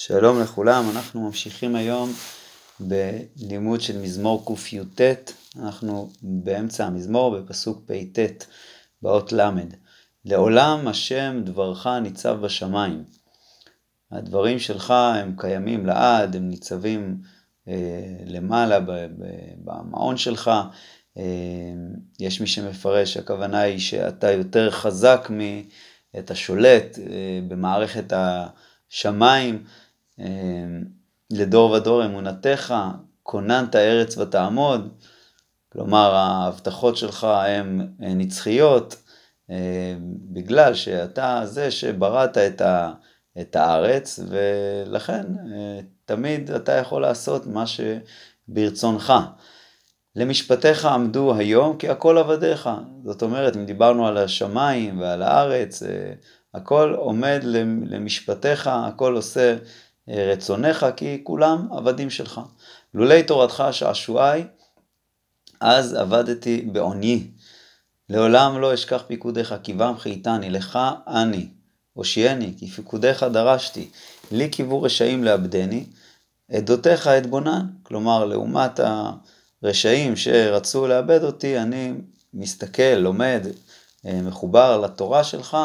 שלום לכולם, אנחנו ממשיכים היום בלימוד של מזמור קי"ט, אנחנו באמצע המזמור בפסוק פט באות ל' לעולם השם דברך ניצב בשמיים. הדברים שלך הם קיימים לעד, הם ניצבים אה, למעלה במעון שלך. אה, יש מי שמפרש, הכוונה היא שאתה יותר חזק מאת השולט אה, במערכת השמיים. לדור ודור אמונתך, כוננת ארץ ותעמוד, כלומר ההבטחות שלך הן נצחיות, אמ, בגלל שאתה זה שבראת את, ה, את הארץ, ולכן אה, תמיד אתה יכול לעשות מה שברצונך. למשפטיך עמדו היום כי הכל עבדיך. זאת אומרת, אם דיברנו על השמיים ועל הארץ, אה, הכל עומד למשפטיך, הכל עושה רצונך, כי כולם עבדים שלך. לולי תורתך שעשועי, אז עבדתי בעוני. לעולם לא אשכח פיקודיך, כי בם חייתני, לך אני, הושיעני, כי פיקודיך דרשתי, לי קיוו רשעים לאבדני, עדותיך אתבונן. כלומר, לעומת הרשעים שרצו לאבד אותי, אני מסתכל, לומד, אה, מחובר לתורה שלך,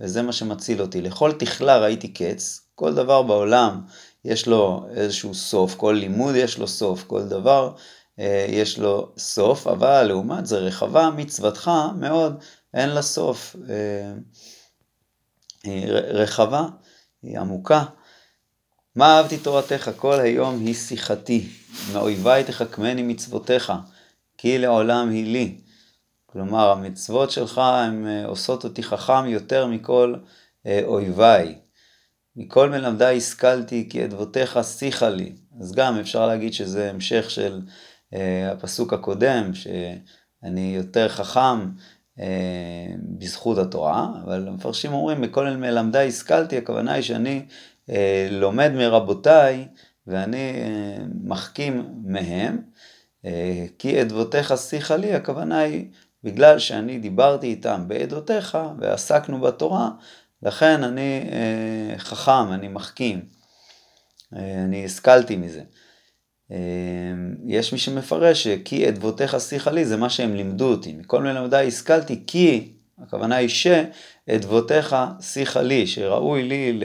וזה מה שמציל אותי. לכל תכלה ראיתי קץ, כל דבר בעולם יש לו איזשהו סוף, כל לימוד יש לו סוף, כל דבר אה, יש לו סוף, אבל לעומת זה רחבה מצוותך מאוד, אין לה סוף. אה, היא רחבה, היא עמוקה. מה אהבתי תורתך, כל היום היא שיחתי, מאויביי תחכמני מצוותיך, כי לעולם היא לי. כלומר, המצוות שלך הן אה, עושות אותי חכם יותר מכל אויביי. מכל מלמדי השכלתי כי אדבותיך שיחה לי. אז גם אפשר להגיד שזה המשך של uh, הפסוק הקודם, שאני יותר חכם uh, בזכות התורה, אבל המפרשים אומרים, מכל מלמדי השכלתי, הכוונה היא שאני uh, לומד מרבותיי ואני uh, מחכים מהם, uh, כי אדבותיך שיחה לי, הכוונה היא בגלל שאני דיברתי איתם בעדותיך ועסקנו בתורה, לכן אני אה, חכם, אני מחכים, אה, אני השכלתי מזה. אה, יש מי שמפרש שכי אדבותיך שיחה לי זה מה שהם לימדו אותי. מכל מלמדיי השכלתי כי, הכוונה היא שאדבותיך שיחה לי, שראוי לי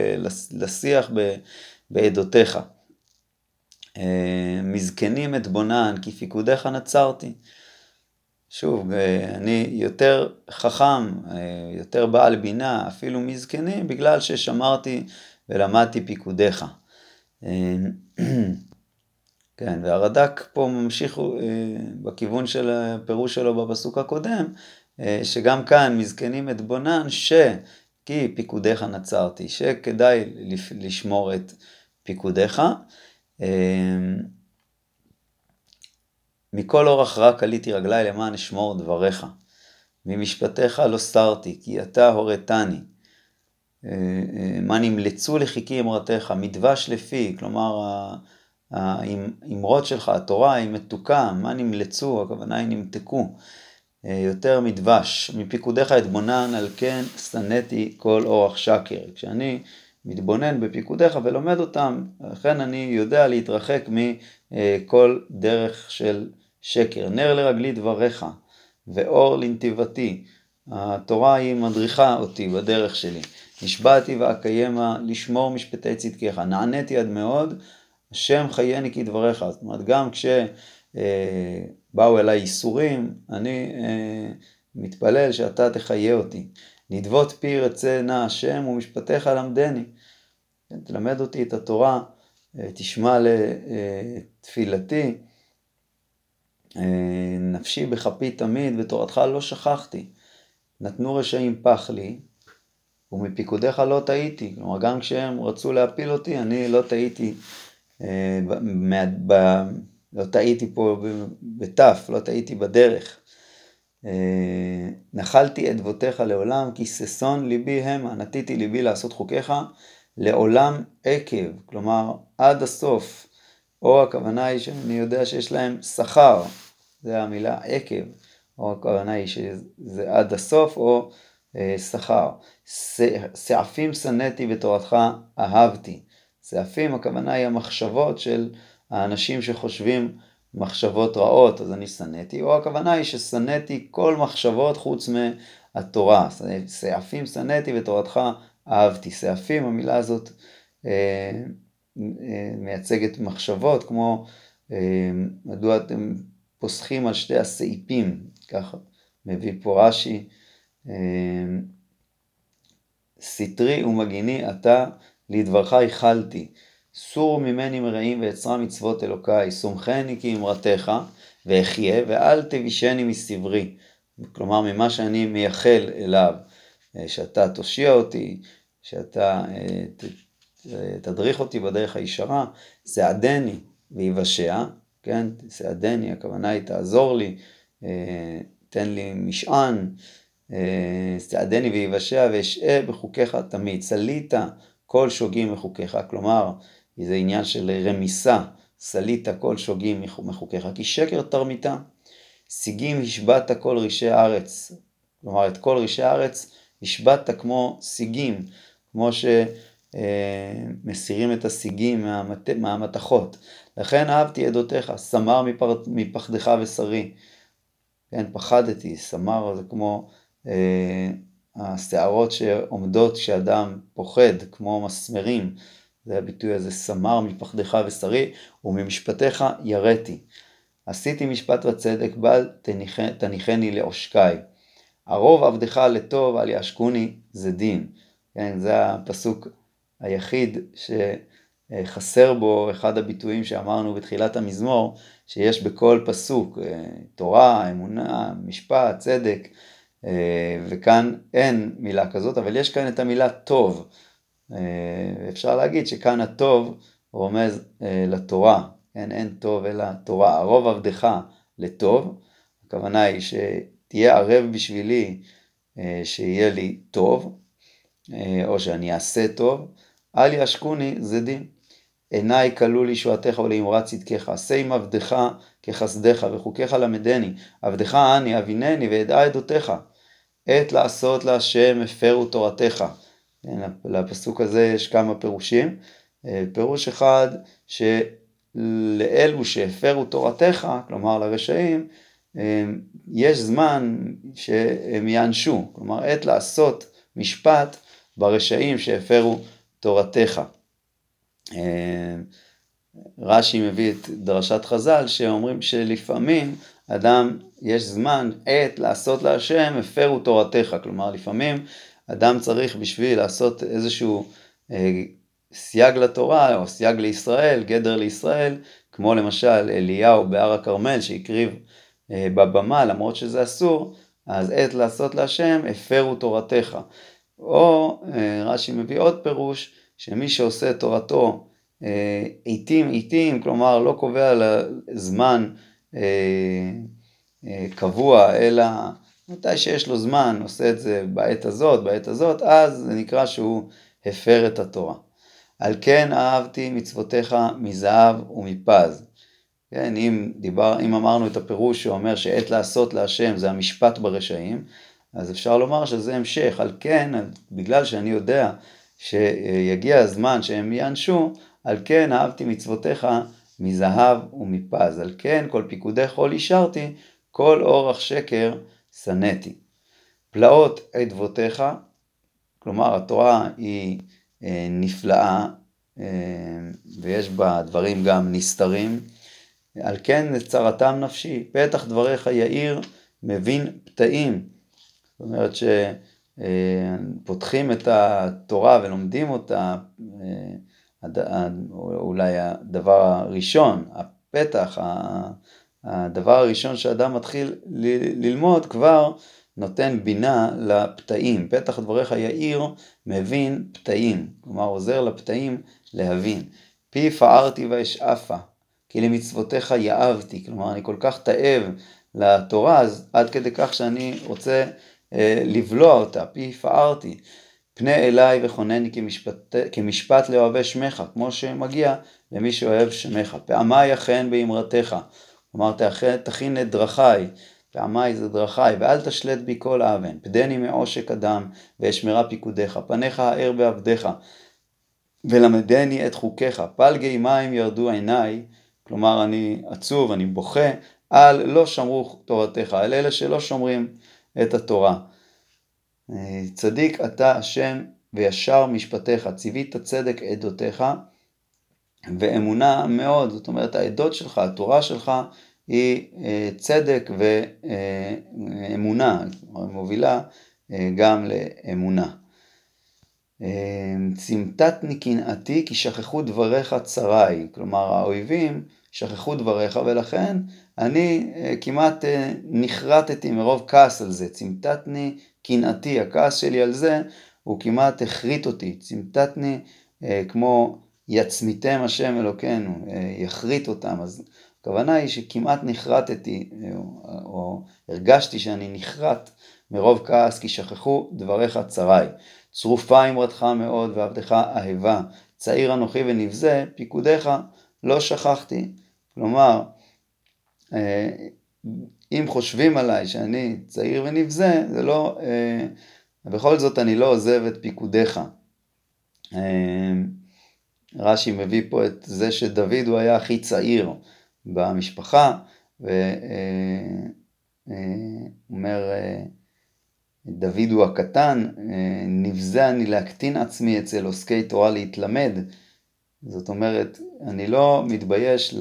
לשיח בעדותיך. אה, מזקנים אתבונן כי פיקודיך נצרתי. שוב, אה, אני יותר חכם, אה, יותר בעל בינה, אפילו מזקנים, בגלל ששמרתי ולמדתי פיקודיך. אה, כן, והרד"ק פה ממשיך בכיוון של הפירוש שלו בפסוק הקודם, שגם כאן מזקנים את בונן, שכי פיקודיך נצרתי, שכדאי לשמור את פיקודיך. מכל אורח רק עליתי רגלי למען אשמור דבריך. ממשפטיך לא סרתי, כי אתה הורתני. אה, אה, מה נמלצו לחיכי אמרתך, מדבש לפי, כלומר האמרות שלך, התורה היא מתוקה, מה נמלצו, הכוונה היא נמתקו, אה, יותר מדבש, מפיקודיך אתבונן, על כן שנאתי כל אורח שקר. כשאני מתבונן בפיקודיך ולומד אותם, לכן אני יודע להתרחק מכל דרך של שקר, נר לרגלי דבריך, ואור לנתיבתי. התורה היא מדריכה אותי בדרך שלי. נשבעתי ואקיימה לשמור משפטי צדקיך. נעניתי עד מאוד, השם חייני כדבריך. זאת אומרת, גם כשבאו אליי ייסורים, אני אה, מתפלל שאתה תחיה אותי. נדבות פי רצה נא השם ומשפטיך למדני. כן, תלמד אותי את התורה, אה, תשמע לתפילתי. אה, נפשי בכפי תמיד ותורתך לא שכחתי. נתנו רשעים פח לי, ומפיקודיך לא טעיתי. כלומר, גם כשהם רצו להפיל אותי, אני לא טעיתי, אה, לא טעיתי פה בתף, לא טעיתי בדרך. אה, נחלתי אדבותיך לעולם, כי ששון ליבי המה, נטיתי ליבי לעשות חוקיך לעולם עקב, כלומר עד הסוף. או הכוונה היא שאני יודע שיש להם שכר, זה המילה עקב, או הכוונה היא שזה עד הסוף, או אה, שכר. שעפים שנאתי ותורתך אהבתי. סעפים הכוונה היא המחשבות של האנשים שחושבים מחשבות רעות, אז אני שנאתי, או הכוונה היא ששנאתי כל מחשבות חוץ מהתורה. סעפים שנאתי ותורתך אהבתי. סעפים, המילה הזאת אה, אה, מייצגת מחשבות, כמו אה, מדוע אתם פוסחים על שתי הסעיפים, ככה מביא פה רש"י, אה, סטרי ומגיני אתה לדברך איחלתי. סור ממני מרעים ואצרה מצוות אלוקיי, סומכני כי אמרתך, ואחיה, ואל תבישני מסברי. כלומר, ממה שאני מייחל אליו, אה, שאתה תושיע אותי, שאתה אה, תדריך אותי בדרך הישרה, סעדני ויבשע, כן, סעדני, הכוונה היא תעזור לי, אה, תן לי משען, סעדני ויבשע ואשאה בחוקיך תמיד, סלית כל שוגים מחוקיך, כלומר, זה עניין של רמיסה, סלית כל שוגים מחוקיך, כי שקר תרמיתה. שיגים השבעת כל רישי הארץ, כלומר את כל רישי הארץ השבעת כמו שיגים, כמו שמסירים אה, את השיגים מהמת... מהמתכות. לכן אהבתי עדותיך, סמר מפר... מפחדך ושרי. כן, פחדתי, סמר זה כמו אה, השערות שעומדות כשאדם פוחד, כמו מסמרים. זה הביטוי הזה, סמר מפחדך ושרי, וממשפטיך יראתי. עשיתי משפט וצדק, בל תניחני לעושקי. הרוב עבדך לטוב, אל יעשקוני, זה דין. כן, זה הפסוק היחיד שחסר בו אחד הביטויים שאמרנו בתחילת המזמור, שיש בכל פסוק, אה, תורה, אמונה, משפט, צדק, אה, וכאן אין מילה כזאת, אבל יש כאן את המילה טוב. אה, אפשר להגיד שכאן הטוב רומז לתורה, אין, אין טוב אלא תורה. הרוב עבדך לטוב, הכוונה היא שתהיה ערב בשבילי שיהיה לי טוב, או שאני אעשה טוב, אל ישקוני זה דין. עיניי כלו לישועתך ולאמרת צדקך, עם עבדך כחסדך וחוקיך למדני, עבדך אני אבינני ואדע עדותיך. עת לעשות להשם הפרו תורתך. כן, לפסוק הזה יש כמה פירושים. אה, פירוש אחד, שלאלו שהפרו תורתך, כלומר לרשעים, אה, יש זמן שהם יענשו, כלומר עת לעשות משפט ברשעים שהפרו תורתך. אה, רש"י מביא את דרשת חז"ל שאומרים שלפעמים אדם, יש זמן, עת לעשות להשם, הפרו תורתך, כלומר לפעמים אדם צריך בשביל לעשות איזשהו אה, סייג לתורה או סייג לישראל, גדר לישראל, כמו למשל אליהו בהר הכרמל שהקריב אה, בבמה למרות שזה אסור, אז עת לעשות להשם הפרו תורתך. או אה, רש"י מביא עוד פירוש שמי שעושה את תורתו אה, עיתים עיתים, כלומר לא קובע לזמן אה, קבוע אלא מתי שיש לו זמן, עושה את זה בעת הזאת, בעת הזאת, אז זה נקרא שהוא הפר את התורה. על כן אהבתי מצוותיך מזהב ומפז. כן, אם, דיבר, אם אמרנו את הפירוש שאומר שעת לעשות להשם זה המשפט ברשעים, אז אפשר לומר שזה המשך. על כן, בגלל שאני יודע שיגיע הזמן שהם ייענשו, על כן אהבתי מצוותיך מזהב ומפז. על כן כל פיקודי חול אישרתי, כל אורח שקר שנאתי. פלאות עדבותיך, כלומר התורה היא אה, נפלאה אה, ויש בה דברים גם נסתרים, על כן צרתם נפשי, פתח דבריך יאיר מבין פתאים. זאת אומרת שפותחים אה, את התורה ולומדים אותה, אולי הדבר הראשון, הפתח, הדבר הראשון שאדם מתחיל ללמוד כבר נותן בינה לפתאים. פתח דבריך יאיר מבין פתאים, כלומר עוזר לפתאים להבין. פי פערתי ואשאפה, כי למצוותיך יאבתי, כלומר אני כל כך תאב לתורה, אז עד כדי כך שאני רוצה אה, לבלוע אותה, פי פערתי. פנה אליי וכונני כמשפט, כמשפט לאוהבי שמך, כמו שמגיע למי שאוהב שמך. פעמי אכן באמרתך. כלומר תכין את דרכיי, פעמי זה דרכיי, ואל תשלט בי כל אבן, פדני מעושק אדם, ואשמרה פיקודיך, פניך האר בעבדיך. ולמדני את חוקיך. פלגי מים ירדו עיניי, כלומר אני עצוב, אני בוכה, על לא שמרו תורתך, על אלה שלא שומרים את התורה. צדיק אתה השם וישר משפטיך, ציווית צדק עדותיך ואמונה מאוד, זאת אומרת העדות שלך, התורה שלך היא אה, צדק ואמונה, מובילה אה, גם לאמונה. צמתתני קנאתי כי שכחו דבריך צריי, כלומר האויבים שכחו דבריך ולכן אני אה, כמעט נחרטתי מרוב כעס על זה, צמתתני קנאתי, הכעס שלי על זה הוא כמעט החריט אותי, צמתתני כמו יצמיתם השם אלוקינו, יחריט אותם, אז הכוונה היא שכמעט נחרטתי, או, או הרגשתי שאני נחרט מרוב כעס, כי שכחו דבריך צריי. צרופה אמרתך מאוד ועבדך אהבה, צעיר אנוכי ונבזה, פיקודיך לא שכחתי. כלומר, אה, אם חושבים עליי שאני צעיר ונבזה, זה לא, אה, בכל זאת אני לא עוזב את פיקודיך. אה, רש"י מביא פה את זה שדוד הוא היה הכי צעיר. במשפחה, ואומר, דוד הוא הקטן, נבזה אני להקטין עצמי אצל עוסקי תורה להתלמד. זאת אומרת, אני לא מתבייש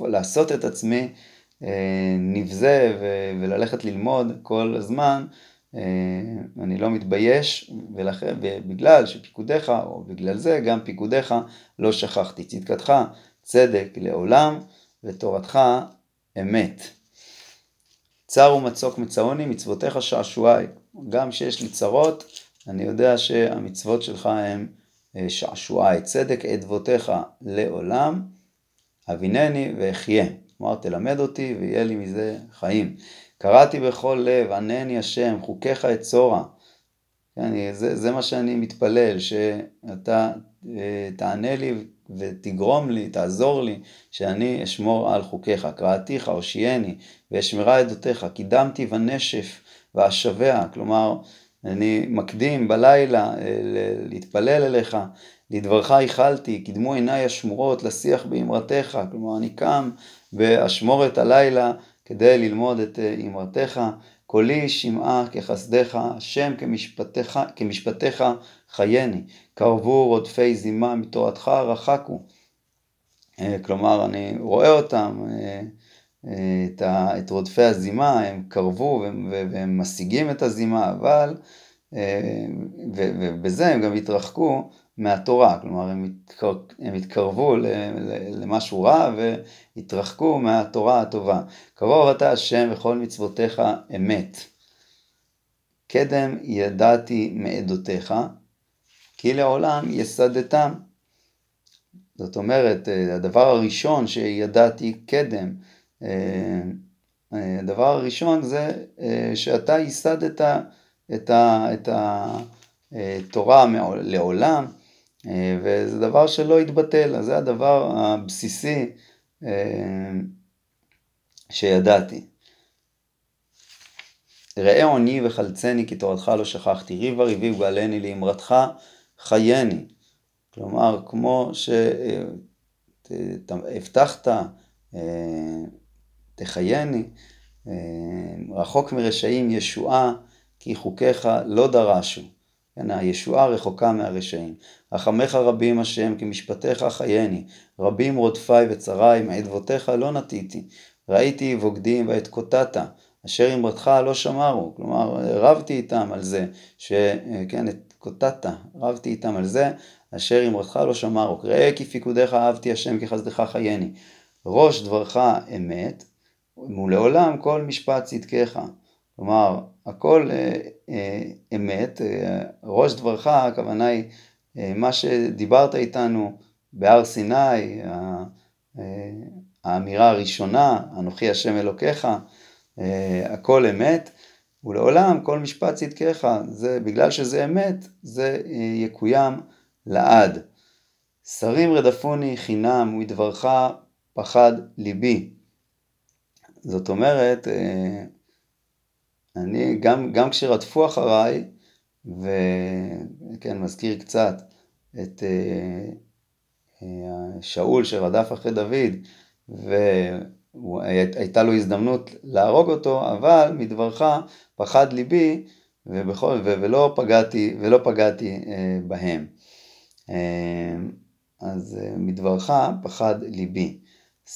לעשות את עצמי נבזה וללכת ללמוד כל הזמן, אני לא מתבייש, ובגלל שפיקודיך, או בגלל זה גם פיקודיך, לא שכחתי. צדקתך צדק לעולם, ותורתך אמת. צר ומצוק מצעוני, מצוותיך שעשועי. גם כשיש לי צרות, אני יודע שהמצוות שלך אה, שעשועי. צדק אדבותיך לעולם, אבינני ואחיה. כלומר, תלמד אותי ויהיה לי מזה חיים. קראתי בכל לב, ענני השם, חוקיך אצורה. כן, זה, זה מה שאני מתפלל, שאתה אה, תענה לי ותגרום לי, תעזור לי, שאני אשמור על חוקיך. קראתיך, הושיעני, ואשמרה עדותיך, קידמתי בנשף ואשבע, כלומר, אני מקדים בלילה אה, להתפלל אליך, לדברך ייחלתי, קידמו עיניי השמורות לשיח באמרתך, כלומר אני קם ואשמור את הלילה כדי ללמוד את אה, אמרתך, קולי שמעה כחסדך, השם כמשפטיך, כמשפטיך חייני, קרבו רודפי זימה מתורתך רחקו. אה, כלומר, אני רואה אותם, אה, אה, את, רודפי הזימה, הם קרבו והם משיגים את הזימה, אבל, ובזה הם גם התרחקו מהתורה, כלומר הם, התקר, הם התקרבו למשהו רע והתרחקו מהתורה הטובה. קרוב אתה השם וכל מצוותיך אמת. קדם ידעתי מעדותיך, כי לעולם יסדתם. זאת אומרת, אה, הדבר הראשון שידעתי קדם, אה, אה, הדבר הראשון זה שאתה ייסדת את, את התורה לעולם, וזה דבר שלא יתבטל, אז זה הדבר הבסיסי שידעתי. ראה עוני וחלצני כי תורתך לא שכחתי, ריבה ריבי וגאלני לאמרתך חייני. כלומר, כמו שהבטחת, אה, תחייני, אה, רחוק מרשעים ישועה, כי חוקיך לא דרשו. כן, הישועה רחוקה מהרשעים. רחמך רבים השם, כי משפטיך חייני. רבים רודפי וצרי, מעדבותיך לא נטיתי. ראיתי בוגדים ואת קוטטת. אשר אמרתך לא שמרו, כלומר רבתי איתם על זה, שכן, את קוטטת, רבתי איתם על זה, אשר אמרתך לא שמרו, ראה כי פיקודיך אהבתי השם כחסדך חייני, ראש דברך אמת, ולעולם כל משפט צדקך, כלומר הכל אה, אה, אמת, אה, ראש דברך, הכוונה היא מה שדיברת איתנו בהר סיני, האמירה הראשונה, אנוכי השם אלוקיך, הכל אמת, ולעולם כל משפט צדקך, זה בגלל שזה אמת, זה יקוים לעד. שרים רדפוני חינם ומדברך פחד ליבי. זאת אומרת, אה, אני גם, גם כשרדפו אחריי, וכן, מזכיר קצת, את שאול שרדף אחרי דוד, והייתה לו הזדמנות להרוג אותו, אבל מדברך פחד ליבי ובכל, ולא פגעתי, ולא פגעתי בהם. אז מדברך פחד ליבי.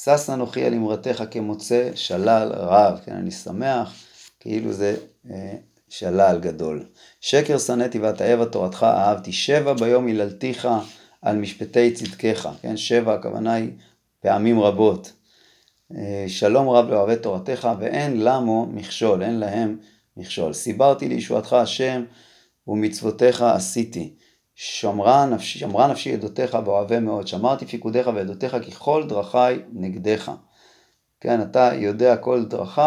שש אנוכי על אמרתך כמוצא שלל רב, כן, אני שמח, כאילו זה שלל גדול. שקר שנאתי ואתאהבה תורתך אהבתי, שבע ביום היללתיך על משפטי צדקך, כן, שבע הכוונה היא פעמים רבות. שלום רב לאוהבי תורתך ואין למו מכשול, אין להם מכשול. סיברתי לישועתך השם ומצוותיך עשיתי. שמרה נפשי, שמרה נפשי עדותיך ואוהבי מאוד, שמרתי פיקודיך ועדותיך כי כל דרכי נגדך. כן, אתה יודע כל דרכי,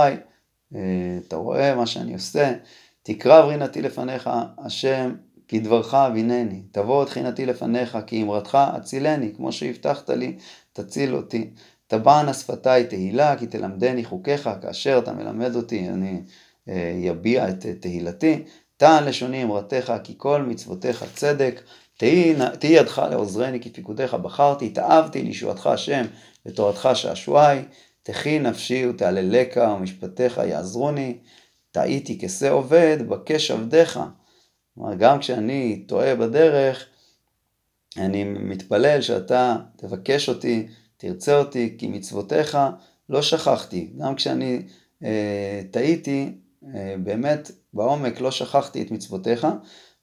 אתה רואה מה שאני עושה, תקרב רינתי לפניך, השם, כי דברך אבינני, תבוא את חינתי לפניך, כי אמרתך אצילני, כמו שהבטחת לי, תציל אותי. תבענה שפתיי תהילה, כי תלמדני חוקיך, כאשר אתה מלמד אותי, אני אביע את תהילתי. טען לשוני אמרתך, כי כל מצוותיך צדק, תהי ידך לעוזרני, כי פיקודיך בחרתי, התאהבתי לישועתך השם, ותורתך שעשועי, תחי נפשי ותעללך, ומשפטיך יעזרוני, טעיתי כשה עובד, בקש עבדיך. כלומר, גם כשאני טועה בדרך, אני מתפלל שאתה תבקש אותי, תרצה אותי, כי מצוותיך לא שכחתי. גם כשאני אה, טעיתי, באמת בעומק לא שכחתי את מצוותיך,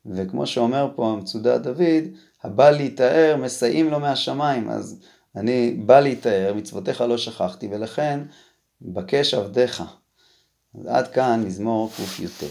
וכמו שאומר פה המצודה דוד, הבא להיטהר מסייעים לו מהשמיים, אז אני בא להיטהר, מצוותיך לא שכחתי, ולכן בקש עבדיך. עד כאן מזמור קי"ט.